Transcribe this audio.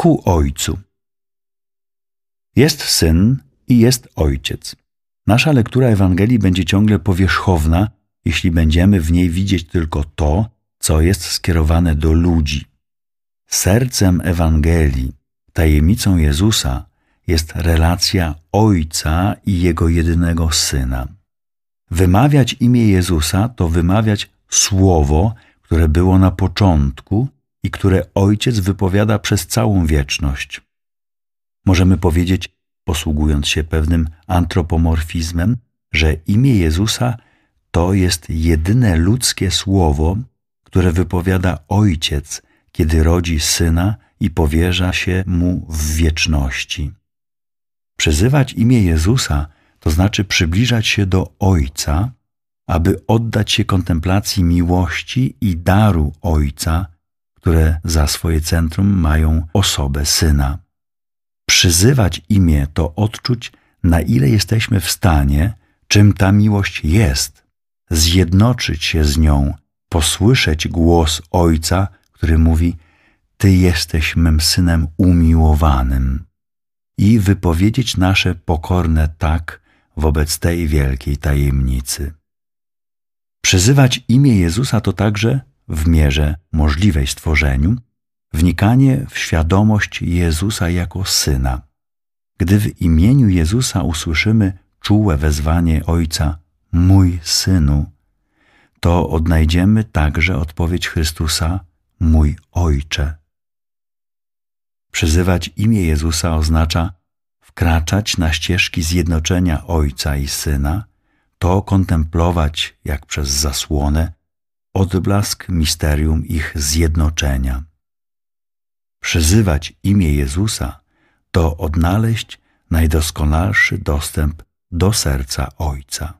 ku Ojcu. Jest syn i jest ojciec. Nasza lektura Ewangelii będzie ciągle powierzchowna, jeśli będziemy w niej widzieć tylko to, co jest skierowane do ludzi. Sercem Ewangelii, tajemnicą Jezusa jest relacja Ojca i Jego jedynego Syna. Wymawiać imię Jezusa to wymawiać słowo, które było na początku i które Ojciec wypowiada przez całą wieczność. Możemy powiedzieć, posługując się pewnym antropomorfizmem, że imię Jezusa to jest jedyne ludzkie słowo, które wypowiada Ojciec, kiedy rodzi Syna i powierza się Mu w wieczności. Przyzywać imię Jezusa to znaczy przybliżać się do Ojca, aby oddać się kontemplacji miłości i daru Ojca, które za swoje centrum mają osobę Syna. Przyzywać imię to odczuć, na ile jesteśmy w stanie, czym ta miłość jest, zjednoczyć się z nią, posłyszeć głos Ojca, który mówi: Ty jesteś mym synem umiłowanym, i wypowiedzieć nasze pokorne tak wobec tej wielkiej tajemnicy. Przyzywać imię Jezusa to także, w mierze możliwej stworzeniu, wnikanie w świadomość Jezusa jako Syna. Gdy w imieniu Jezusa usłyszymy czułe wezwanie Ojca, mój Synu, to odnajdziemy także odpowiedź Chrystusa, mój Ojcze. Przyzywać imię Jezusa oznacza wkraczać na ścieżki zjednoczenia Ojca i Syna, to kontemplować, jak przez zasłonę, odblask misterium ich zjednoczenia. Przyzywać imię Jezusa to odnaleźć najdoskonalszy dostęp do serca Ojca.